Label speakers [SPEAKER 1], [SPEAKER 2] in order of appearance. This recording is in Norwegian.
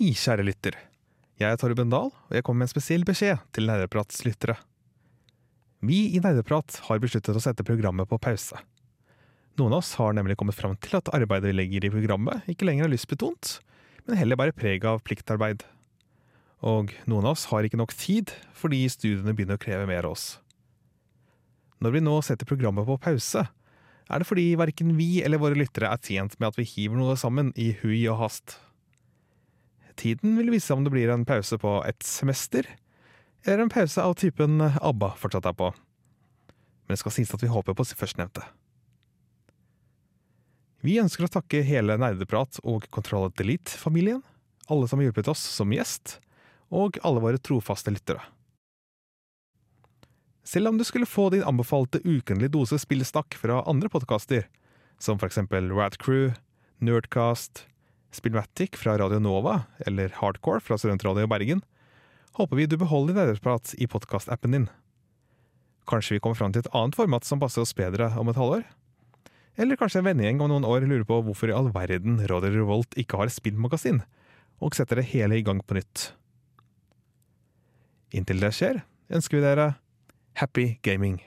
[SPEAKER 1] Hei, kjære lytter. Jeg er Torben Dahl, og jeg kommer med en spesiell beskjed til Nerdeprats lyttere. Vi i Nerdeprat har besluttet å sette programmet på pause. Noen av oss har nemlig kommet fram til at arbeidet vi legger i programmet, ikke lenger er lystbetont, men heller bare preg av pliktarbeid. Og noen av oss har ikke nok tid, fordi studiene begynner å kreve mer av oss. Når vi nå setter programmet på pause, er det fordi verken vi eller våre lyttere er tjent med at vi hiver noe sammen i hui og hast. Tiden vil vise om det blir en pause på et semester, eller en pause av typen ABBA fortsatt er på. Men det skal sies at vi håper på førstnevnte. Vi ønsker å takke hele Nerdeprat og Control Delete-familien, alle som har hjulpet oss som gjest, og alle våre trofaste lyttere. Selv om du skulle få din anbefalte ukentlige dose spillestakk fra andre podkaster, som for eksempel Radcrew, Nerdcast, Spillmatic fra Radio Nova eller Hardcore fra Studentradio Bergen, håper vi du beholder Nerdeprat i podkastappen din. Kanskje vi kommer fram til et annet format som passer oss bedre om et halvår? Eller kanskje en vennegjeng om noen år lurer på hvorfor i all verden Radio Revolt ikke har spillmagasin, og setter det hele i gang på nytt. Inntil det skjer, ønsker vi dere happy gaming.